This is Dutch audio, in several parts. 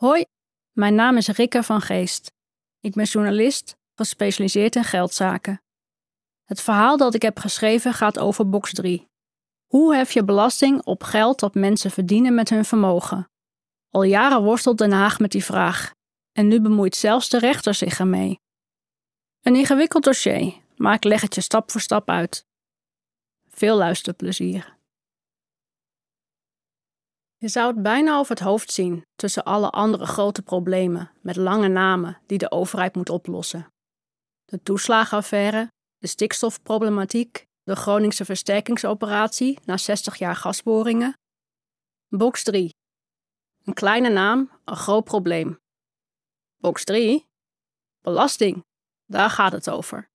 Hoi, mijn naam is Rikke van Geest. Ik ben journalist, gespecialiseerd in geldzaken. Het verhaal dat ik heb geschreven gaat over box 3. Hoe hef je belasting op geld dat mensen verdienen met hun vermogen? Al jaren worstelt Den Haag met die vraag. En nu bemoeit zelfs de rechter zich ermee. Een ingewikkeld dossier, maar ik leg het je stap voor stap uit. Veel luisterplezier. Je zou het bijna over het hoofd zien tussen alle andere grote problemen met lange namen die de overheid moet oplossen. De toeslagenaffaire, de stikstofproblematiek, de Groningse versterkingsoperatie na 60 jaar gasboringen. Box 3. Een kleine naam, een groot probleem. Box 3. Belasting. Daar gaat het over.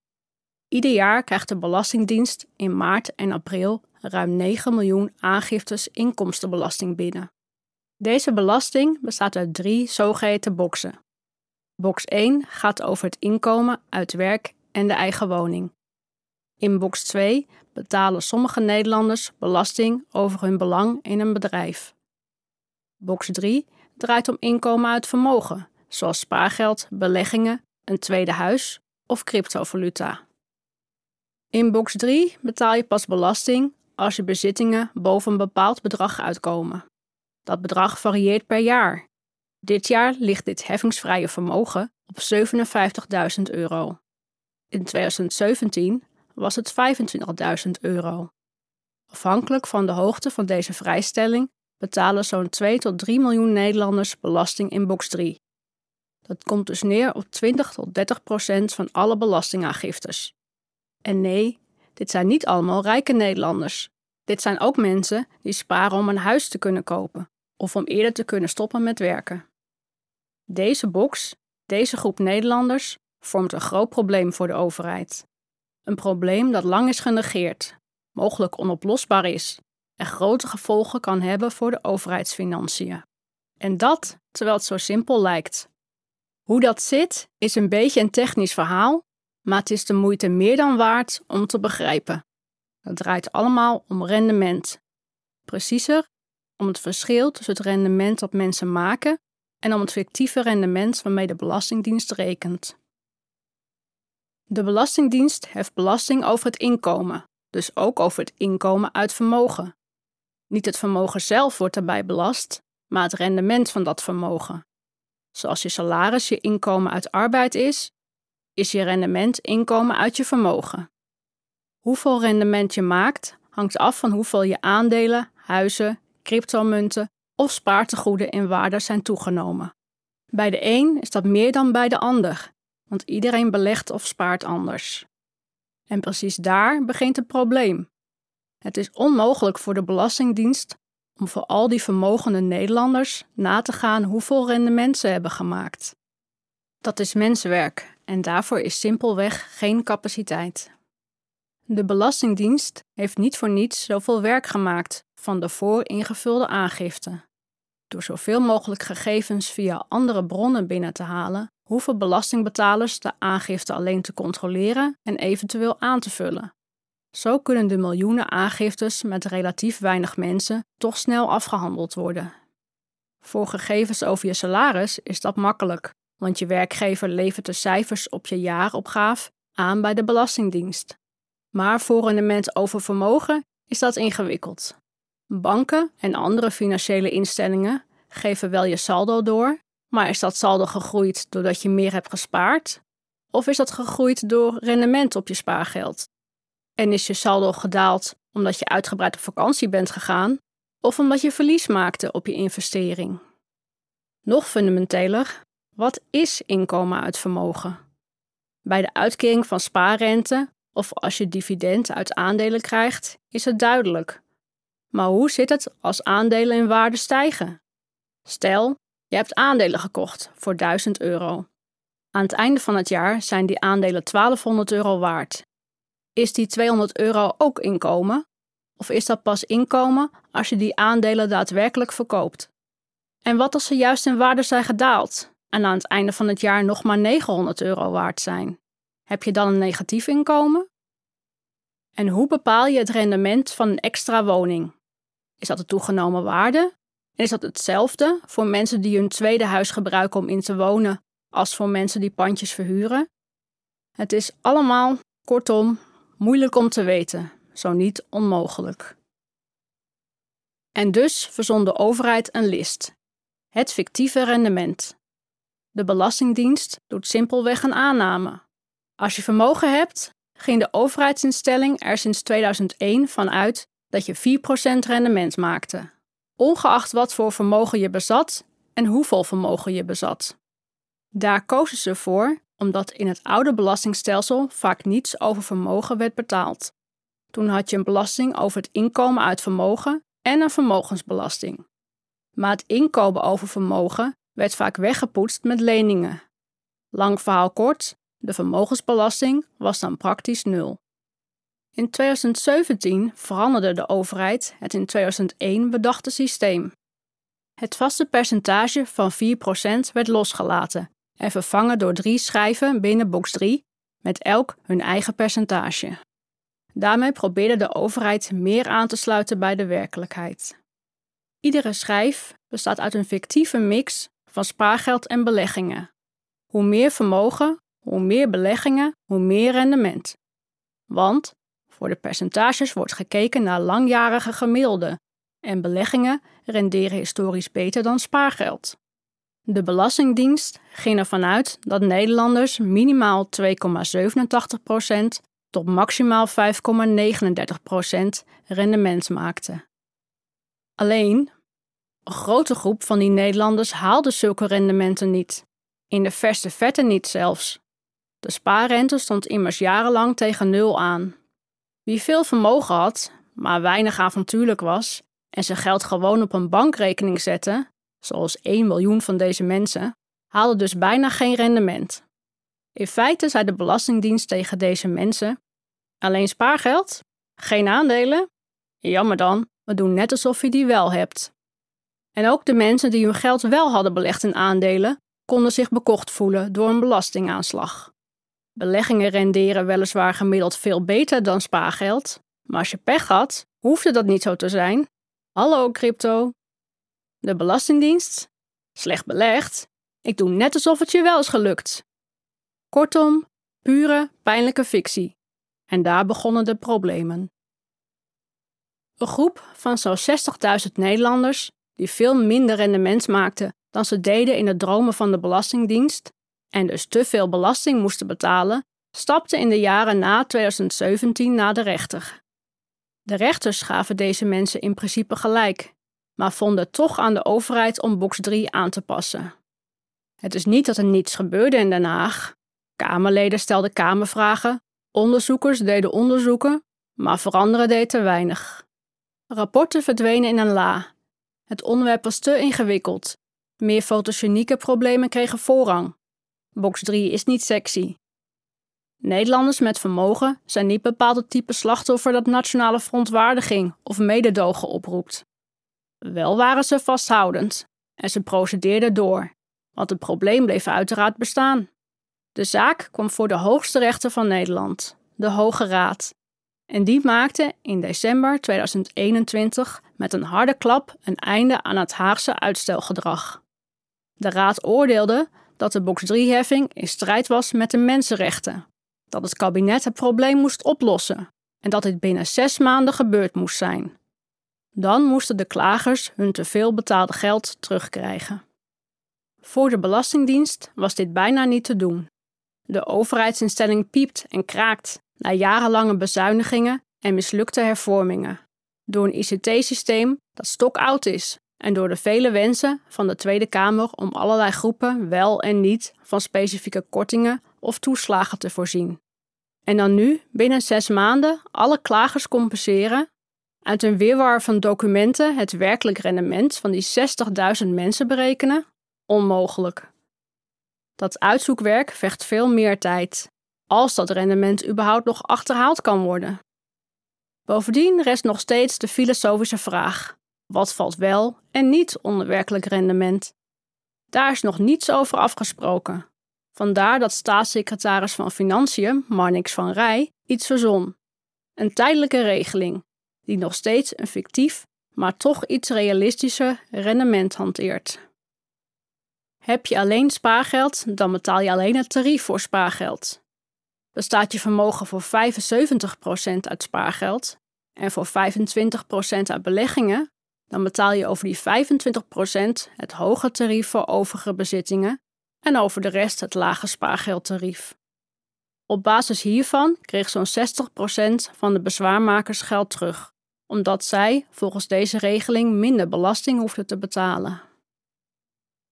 Ieder jaar krijgt de Belastingdienst in maart en april ruim 9 miljoen aangiftes inkomstenbelasting binnen. Deze belasting bestaat uit drie zogeheten boxen. Box 1 gaat over het inkomen uit werk en de eigen woning. In box 2 betalen sommige Nederlanders belasting over hun belang in een bedrijf. Box 3 draait om inkomen uit vermogen, zoals spaargeld, beleggingen, een tweede huis of cryptovaluta. In box 3 betaal je pas belasting als je bezittingen boven een bepaald bedrag uitkomen. Dat bedrag varieert per jaar. Dit jaar ligt dit heffingsvrije vermogen op 57.000 euro. In 2017 was het 25.000 euro. Afhankelijk van de hoogte van deze vrijstelling betalen zo'n 2 tot 3 miljoen Nederlanders belasting in box 3. Dat komt dus neer op 20 tot 30 procent van alle belastingaangiftes. En nee, dit zijn niet allemaal rijke Nederlanders. Dit zijn ook mensen die sparen om een huis te kunnen kopen of om eerder te kunnen stoppen met werken. Deze box, deze groep Nederlanders, vormt een groot probleem voor de overheid. Een probleem dat lang is genegeerd, mogelijk onoplosbaar is en grote gevolgen kan hebben voor de overheidsfinanciën. En dat terwijl het zo simpel lijkt. Hoe dat zit, is een beetje een technisch verhaal, maar het is de moeite meer dan waard om te begrijpen. Het draait allemaal om rendement. Preciezer, om het verschil tussen het rendement dat mensen maken en om het fictieve rendement waarmee de Belastingdienst rekent. De Belastingdienst heft belasting over het inkomen, dus ook over het inkomen uit vermogen. Niet het vermogen zelf wordt daarbij belast, maar het rendement van dat vermogen. Zoals je salaris je inkomen uit arbeid is, is je rendement inkomen uit je vermogen. Hoeveel rendement je maakt hangt af van hoeveel je aandelen, huizen, cryptomunten of spaartegoeden in waarde zijn toegenomen. Bij de een is dat meer dan bij de ander, want iedereen belegt of spaart anders. En precies daar begint het probleem. Het is onmogelijk voor de Belastingdienst om voor al die vermogende Nederlanders na te gaan hoeveel rendement ze hebben gemaakt. Dat is menswerk en daarvoor is simpelweg geen capaciteit. De Belastingdienst heeft niet voor niets zoveel werk gemaakt van de vooringevulde aangifte. Door zoveel mogelijk gegevens via andere bronnen binnen te halen, hoeven belastingbetalers de aangifte alleen te controleren en eventueel aan te vullen. Zo kunnen de miljoenen aangiftes met relatief weinig mensen toch snel afgehandeld worden. Voor gegevens over je salaris is dat makkelijk, want je werkgever levert de cijfers op je jaaropgave aan bij de Belastingdienst. Maar voor rendement over vermogen is dat ingewikkeld. Banken en andere financiële instellingen geven wel je saldo door, maar is dat saldo gegroeid doordat je meer hebt gespaard? Of is dat gegroeid door rendement op je spaargeld? En is je saldo gedaald omdat je uitgebreid op vakantie bent gegaan, of omdat je verlies maakte op je investering? Nog fundamenteler, wat is inkomen uit vermogen? Bij de uitkering van spaarrente of als je dividend uit aandelen krijgt, is het duidelijk. Maar hoe zit het als aandelen in waarde stijgen? Stel, je hebt aandelen gekocht voor 1000 euro. Aan het einde van het jaar zijn die aandelen 1200 euro waard. Is die 200 euro ook inkomen? Of is dat pas inkomen als je die aandelen daadwerkelijk verkoopt? En wat als ze juist in waarde zijn gedaald en aan het einde van het jaar nog maar 900 euro waard zijn? Heb je dan een negatief inkomen? En hoe bepaal je het rendement van een extra woning? Is dat de toegenomen waarde En is dat hetzelfde voor mensen die hun tweede huis gebruiken om in te wonen als voor mensen die pandjes verhuren? Het is allemaal, kortom, moeilijk om te weten, zo niet onmogelijk. En dus verzon de overheid een list: het fictieve rendement. De Belastingdienst doet simpelweg een aanname. Als je vermogen hebt, ging de overheidsinstelling er sinds 2001 van uit dat je 4% rendement maakte, ongeacht wat voor vermogen je bezat en hoeveel vermogen je bezat. Daar kozen ze voor omdat in het oude belastingstelsel vaak niets over vermogen werd betaald. Toen had je een belasting over het inkomen uit vermogen en een vermogensbelasting. Maar het inkomen over vermogen werd vaak weggepoetst met leningen. Lang verhaal kort, de vermogensbelasting was dan praktisch nul. In 2017 veranderde de overheid het in 2001 bedachte systeem. Het vaste percentage van 4% werd losgelaten en vervangen door drie schijven binnen box 3 met elk hun eigen percentage. Daarmee probeerde de overheid meer aan te sluiten bij de werkelijkheid. Iedere schijf bestaat uit een fictieve mix van spaargeld en beleggingen. Hoe meer vermogen, hoe meer beleggingen, hoe meer rendement. Want voor de percentages wordt gekeken naar langjarige gemiddelden en beleggingen renderen historisch beter dan spaargeld. De Belastingdienst ging ervan uit dat Nederlanders minimaal 2,87% tot maximaal 5,39% rendement maakten. Alleen, een grote groep van die Nederlanders haalde zulke rendementen niet. In de verste vette niet zelfs. De spaarrente stond immers jarenlang tegen nul aan. Wie veel vermogen had, maar weinig avontuurlijk was en zijn geld gewoon op een bankrekening zette, zoals 1 miljoen van deze mensen, haalde dus bijna geen rendement. In feite zei de Belastingdienst tegen deze mensen: alleen spaargeld? Geen aandelen? Jammer dan, we doen net alsof je die wel hebt. En ook de mensen die hun geld wel hadden belegd in aandelen, konden zich bekocht voelen door een belastingaanslag. Beleggingen renderen weliswaar gemiddeld veel beter dan spaargeld, maar als je pech had, hoefde dat niet zo te zijn. Hallo crypto. De Belastingdienst? Slecht belegd. Ik doe net alsof het je wel is gelukt. Kortom, pure, pijnlijke fictie. En daar begonnen de problemen. Een groep van zo'n 60.000 Nederlanders, die veel minder rendement maakten dan ze deden in het dromen van de Belastingdienst, en dus te veel belasting moesten betalen, stapte in de jaren na 2017 naar de rechter. De rechters gaven deze mensen in principe gelijk, maar vonden toch aan de overheid om box 3 aan te passen. Het is niet dat er niets gebeurde in Den Haag. Kamerleden stelden kamervragen, onderzoekers deden onderzoeken, maar veranderen deed te weinig. Rapporten verdwenen in een la. Het onderwerp was te ingewikkeld. Meer fotogenieke problemen kregen voorrang. Box 3 is niet sexy. Nederlanders met vermogen zijn niet bepaald het type slachtoffer dat nationale verontwaardiging of mededogen oproept. Wel waren ze vasthoudend en ze procedeerden door, want het probleem bleef uiteraard bestaan. De zaak kwam voor de hoogste rechter van Nederland, de Hoge Raad, en die maakte in december 2021 met een harde klap een einde aan het Haagse uitstelgedrag. De Raad oordeelde dat de box 3-heffing in strijd was met de mensenrechten, dat het kabinet het probleem moest oplossen en dat dit binnen zes maanden gebeurd moest zijn. Dan moesten de klagers hun teveel betaalde geld terugkrijgen. Voor de Belastingdienst was dit bijna niet te doen. De overheidsinstelling piept en kraakt na jarenlange bezuinigingen en mislukte hervormingen. Door een ICT-systeem dat stokoud is en door de vele wensen van de Tweede Kamer om allerlei groepen wel en niet van specifieke kortingen of toeslagen te voorzien. En dan nu, binnen zes maanden, alle klagers compenseren, uit een weerwar van documenten het werkelijk rendement van die 60.000 mensen berekenen? Onmogelijk. Dat uitzoekwerk vecht veel meer tijd, als dat rendement überhaupt nog achterhaald kan worden. Bovendien rest nog steeds de filosofische vraag: wat valt wel en niet onder werkelijk rendement? Daar is nog niets over afgesproken. Vandaar dat staatssecretaris van Financiën, Marnix van Rij, iets verzon. Een tijdelijke regeling, die nog steeds een fictief, maar toch iets realistischer rendement hanteert. Heb je alleen spaargeld, dan betaal je alleen het tarief voor spaargeld. Bestaat je vermogen voor 75% uit spaargeld en voor 25% uit beleggingen, dan betaal je over die 25% het hoge tarief voor overige bezittingen en over de rest het lage spaargeldtarief. Op basis hiervan kreeg zo'n 60% van de bezwaarmakers geld terug, omdat zij volgens deze regeling minder belasting hoefden te betalen.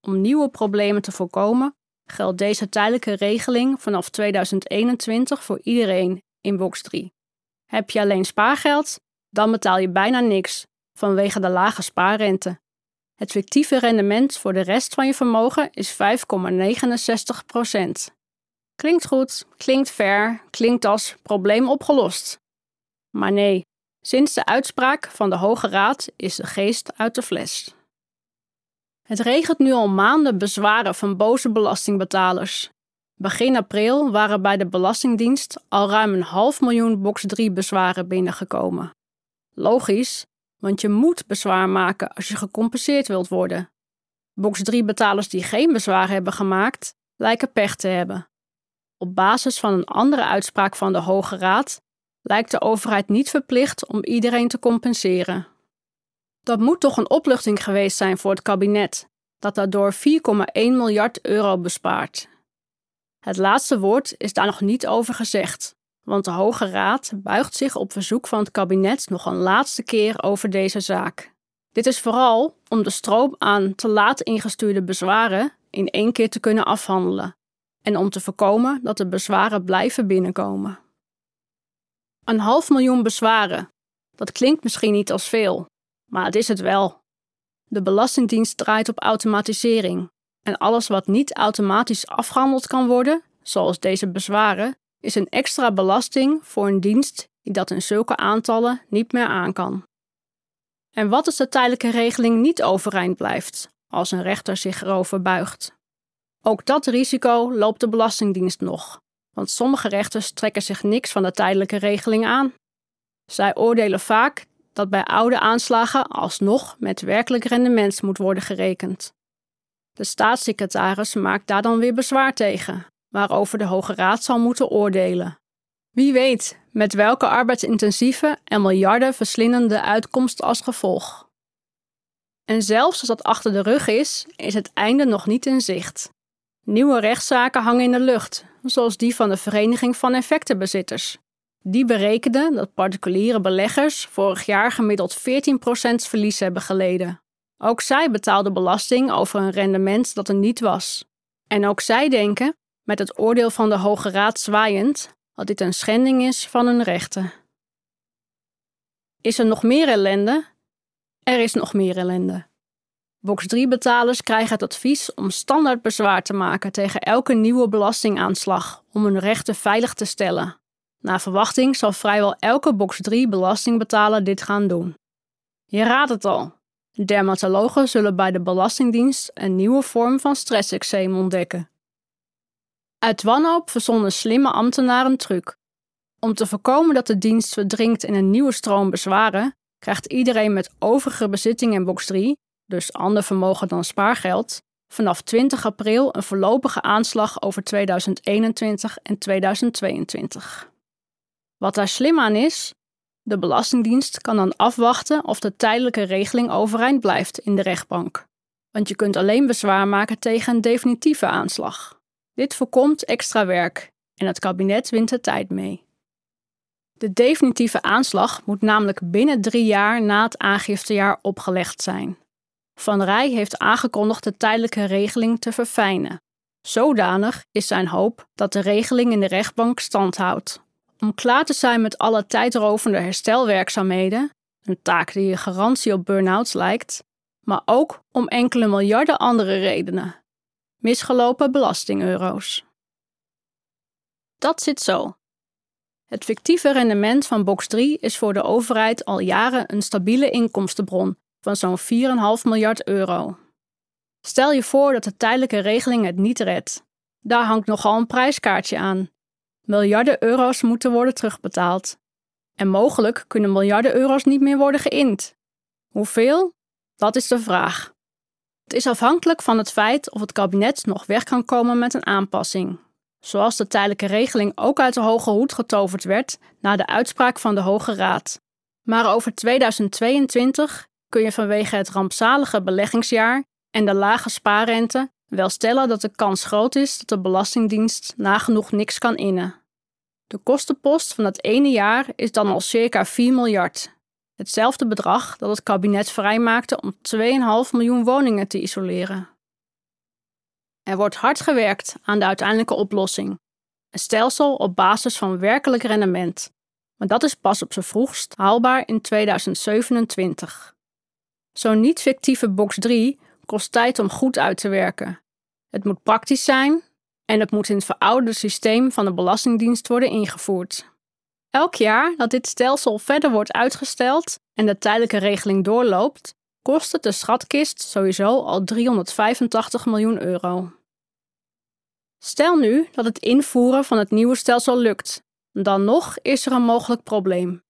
Om nieuwe problemen te voorkomen, geldt deze tijdelijke regeling vanaf 2021 voor iedereen in box 3. Heb je alleen spaargeld, dan betaal je bijna niks vanwege de lage spaarrente. Het fictieve rendement voor de rest van je vermogen is 5,69% Klinkt goed, klinkt fair, klinkt als probleem opgelost. Maar nee, sinds de uitspraak van de Hoge Raad is de geest uit de fles. Het regent nu al maanden bezwaren van boze belastingbetalers. Begin april waren bij de Belastingdienst al ruim een half miljoen box 3 bezwaren binnengekomen. Logisch, want je moet bezwaar maken als je gecompenseerd wilt worden. Box 3 betalers die geen bezwaar hebben gemaakt, lijken pech te hebben. Op basis van een andere uitspraak van de Hoge Raad lijkt de overheid niet verplicht om iedereen te compenseren. Dat moet toch een opluchting geweest zijn voor het kabinet, dat daardoor 4,1 miljard euro bespaart. Het laatste woord is daar nog niet over gezegd, want de Hoge Raad buigt zich op verzoek van het kabinet nog een laatste keer over deze zaak. Dit is vooral om de stroom aan te laat ingestuurde bezwaren in één keer te kunnen afhandelen en om te voorkomen dat de bezwaren blijven binnenkomen. Een half miljoen bezwaren. Dat klinkt misschien niet als veel, maar het is het wel. De Belastingdienst draait op automatisering en alles wat niet automatisch afgehandeld kan worden, zoals deze bezwaren, is een extra belasting voor een dienst die dat in zulke aantallen niet meer aan kan. En wat als de tijdelijke regeling niet overeind blijft, als een rechter zich erover buigt? Ook dat risico loopt de Belastingdienst nog, want sommige rechters trekken zich niks van de tijdelijke regeling aan. Zij oordelen vaak dat bij oude aanslagen alsnog met werkelijk rendement moet worden gerekend. De staatssecretaris maakt daar dan weer bezwaar tegen, waarover de Hoge Raad zal moeten oordelen. Wie weet met welke arbeidsintensieve en miljarden verslindende uitkomst als gevolg. En zelfs als dat achter de rug is, is het einde nog niet in zicht. Nieuwe rechtszaken hangen in de lucht, zoals die van de Vereniging van Effectenbezitters. Die berekende dat particuliere beleggers vorig jaar gemiddeld 14% verlies hebben geleden. Ook zij betaalden belasting over een rendement dat er niet was. En ook zij denken, met het oordeel van de Hoge Raad zwaaiend, dat dit een schending is van hun rechten. Is er nog meer ellende? Er is nog meer ellende. Box 3-betalers krijgen het advies om standaard bezwaar te maken tegen elke nieuwe belastingaanslag om hun rechten veilig te stellen. Na verwachting zal vrijwel elke Box 3-belastingbetaler dit gaan doen. Je raadt het al. Dermatologen zullen bij de Belastingdienst een nieuwe vorm van stressexeem ontdekken. Uit wanhoop verzonnen slimme ambtenaren een truc. Om te voorkomen dat de dienst verdrinkt in een nieuwe stroom bezwaren, krijgt iedereen met overige bezitting in box 3 dus ander vermogen dan spaargeld, vanaf 20 april een voorlopige aanslag over 2021 en 2022. Wat daar slim aan is, de Belastingdienst kan dan afwachten of de tijdelijke regeling overeind blijft in de rechtbank. Want je kunt alleen bezwaar maken tegen een definitieve aanslag. Dit voorkomt extra werk en het kabinet wint de tijd mee. De definitieve aanslag moet namelijk binnen drie jaar na het aangiftejaar opgelegd zijn. Van Rij heeft aangekondigd de tijdelijke regeling te verfijnen. Zodanig is zijn hoop dat de regeling in de rechtbank stand houdt. Om klaar te zijn met alle tijdrovende herstelwerkzaamheden, een taak die een garantie op burn-outs lijkt, maar ook om enkele miljarden andere redenen. Misgelopen belastingeuro's. Dat zit zo. Het fictieve rendement van box 3 is voor de overheid al jaren een stabiele inkomstenbron van zo'n 4,5 miljard euro. Stel je voor dat de tijdelijke regeling het niet redt. Daar hangt nogal een prijskaartje aan. Miljarden euro's moeten worden terugbetaald. En mogelijk kunnen miljarden euro's niet meer worden geïnd. Hoeveel? Dat is de vraag. Het is afhankelijk van het feit of het kabinet nog weg kan komen met een aanpassing. Zoals de tijdelijke regeling ook uit de hoge hoed getoverd werd na de uitspraak van de Hoge Raad. Maar over 2022 kun je vanwege het rampzalige beleggingsjaar en de lage spaarrente wel stellen dat de kans groot is dat de Belastingdienst nagenoeg niks kan innen. De kostenpost van het ene jaar is dan al circa 4 miljard. Hetzelfde bedrag dat het kabinet vrijmaakte om 2,5 miljoen woningen te isoleren. Er wordt hard gewerkt aan de uiteindelijke oplossing. Een stelsel op basis van werkelijk rendement. Maar dat is pas op zijn vroegst haalbaar in 2027. Zo'n niet-fictieve box 3 kost tijd om goed uit te werken. Het moet praktisch zijn en het moet in het verouderde systeem van de Belastingdienst worden ingevoerd. Elk jaar dat dit stelsel verder wordt uitgesteld en de tijdelijke regeling doorloopt, kost het de schatkist sowieso al 385 miljoen euro. Stel nu dat het invoeren van het nieuwe stelsel lukt, dan nog is er een mogelijk probleem.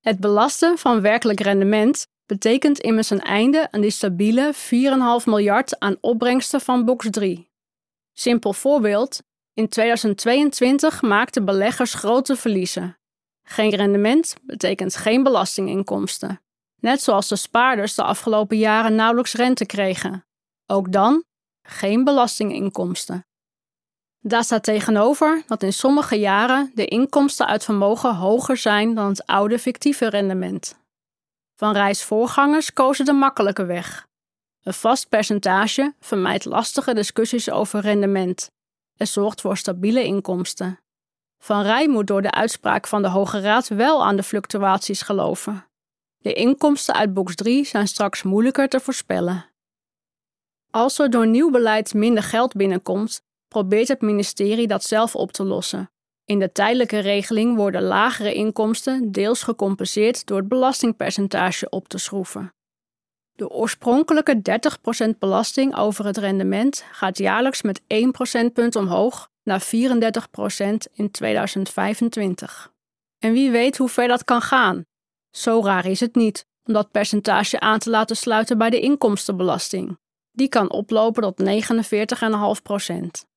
Het belasten van werkelijk rendement betekent immers een einde aan die stabiele 4,5 miljard aan opbrengsten van box 3. Simpel voorbeeld: in 2022 maakten beleggers grote verliezen. Geen rendement betekent geen belastinginkomsten. Net zoals de spaarders de afgelopen jaren nauwelijks rente kregen. Ook dan geen belastinginkomsten. Daar staat tegenover dat in sommige jaren de inkomsten uit vermogen hoger zijn dan het oude fictieve rendement. Van reisvoorgangers kozen de makkelijke weg. Een vast percentage vermijdt lastige discussies over rendement en zorgt voor stabiele inkomsten. Van Rij moet door de uitspraak van de Hoge Raad wel aan de fluctuaties geloven. De inkomsten uit box 3 zijn straks moeilijker te voorspellen. Als er door nieuw beleid minder geld binnenkomt, probeert het ministerie dat zelf op te lossen. In de tijdelijke regeling worden lagere inkomsten deels gecompenseerd door het belastingpercentage op te schroeven. De oorspronkelijke 30% belasting over het rendement gaat jaarlijks met 1 procentpunt omhoog naar 34% in 2025. En wie weet hoe ver dat kan gaan. Zo raar is het niet om dat percentage aan te laten sluiten bij de inkomstenbelasting. Die kan oplopen tot 49,5%.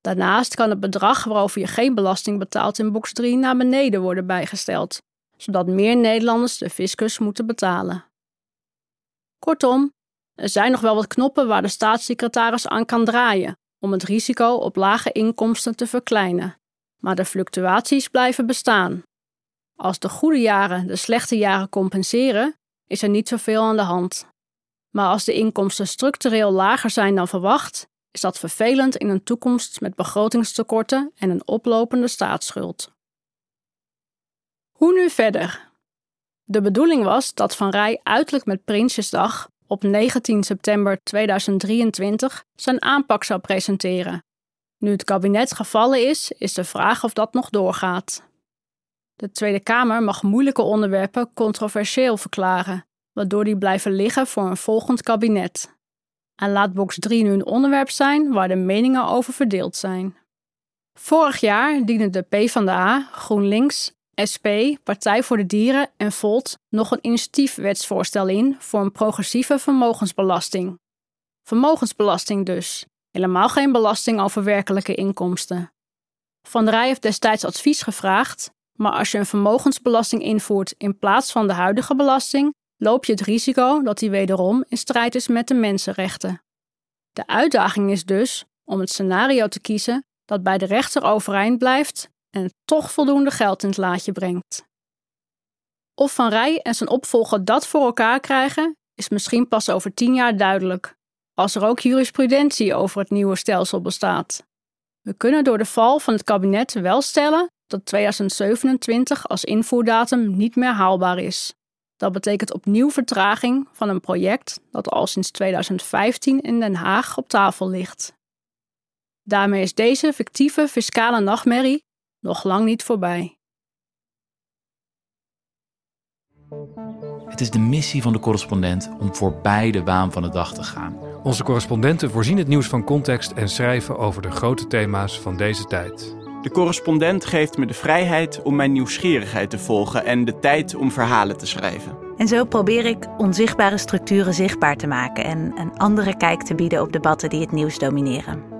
Daarnaast kan het bedrag waarover je geen belasting betaalt in box 3 naar beneden worden bijgesteld, zodat meer Nederlanders de fiscus moeten betalen. Kortom, er zijn nog wel wat knoppen waar de staatssecretaris aan kan draaien om het risico op lage inkomsten te verkleinen, maar de fluctuaties blijven bestaan. Als de goede jaren de slechte jaren compenseren, is er niet zoveel aan de hand. Maar als de inkomsten structureel lager zijn dan verwacht, is dat vervelend in een toekomst met begrotingstekorten en een oplopende staatsschuld. Hoe nu verder? De bedoeling was dat Van Rij uiterlijk met Prinsjesdag op 19 september 2023 zijn aanpak zou presenteren. Nu het kabinet gevallen is, is de vraag of dat nog doorgaat. De Tweede Kamer mag moeilijke onderwerpen controversieel verklaren, waardoor die blijven liggen voor een volgend kabinet. En laat box 3 nu een onderwerp zijn waar de meningen over verdeeld zijn. Vorig jaar dienden de PvdA, GroenLinks SP, Partij voor de Dieren en Volt nog een initiatiefwetsvoorstel in voor een progressieve vermogensbelasting. Vermogensbelasting dus, helemaal geen belasting over werkelijke inkomsten. Van der Rij heeft destijds advies gevraagd, maar als je een vermogensbelasting invoert in plaats van de huidige belasting, loop je het risico dat die wederom in strijd is met de mensenrechten. De uitdaging is dus om het scenario te kiezen dat bij de rechter overeind blijft en toch voldoende geld in het laadje brengt. Of Van Rij en zijn opvolger dat voor elkaar krijgen, is misschien pas over tien jaar duidelijk, als er ook jurisprudentie over het nieuwe stelsel bestaat. We kunnen door de val van het kabinet wel stellen dat 2027 als invoerdatum niet meer haalbaar is. Dat betekent opnieuw vertraging van een project dat al sinds 2015 in Den Haag op tafel ligt. Daarmee is deze fictieve fiscale nachtmerrie nog lang niet voorbij. Het is de missie van de correspondent om voorbij de waan van de dag te gaan. Onze correspondenten voorzien het nieuws van context en schrijven over de grote thema's van deze tijd. De correspondent geeft me de vrijheid om mijn nieuwsgierigheid te volgen en de tijd om verhalen te schrijven. En zo probeer ik onzichtbare structuren zichtbaar te maken en een andere kijk te bieden op debatten die het nieuws domineren.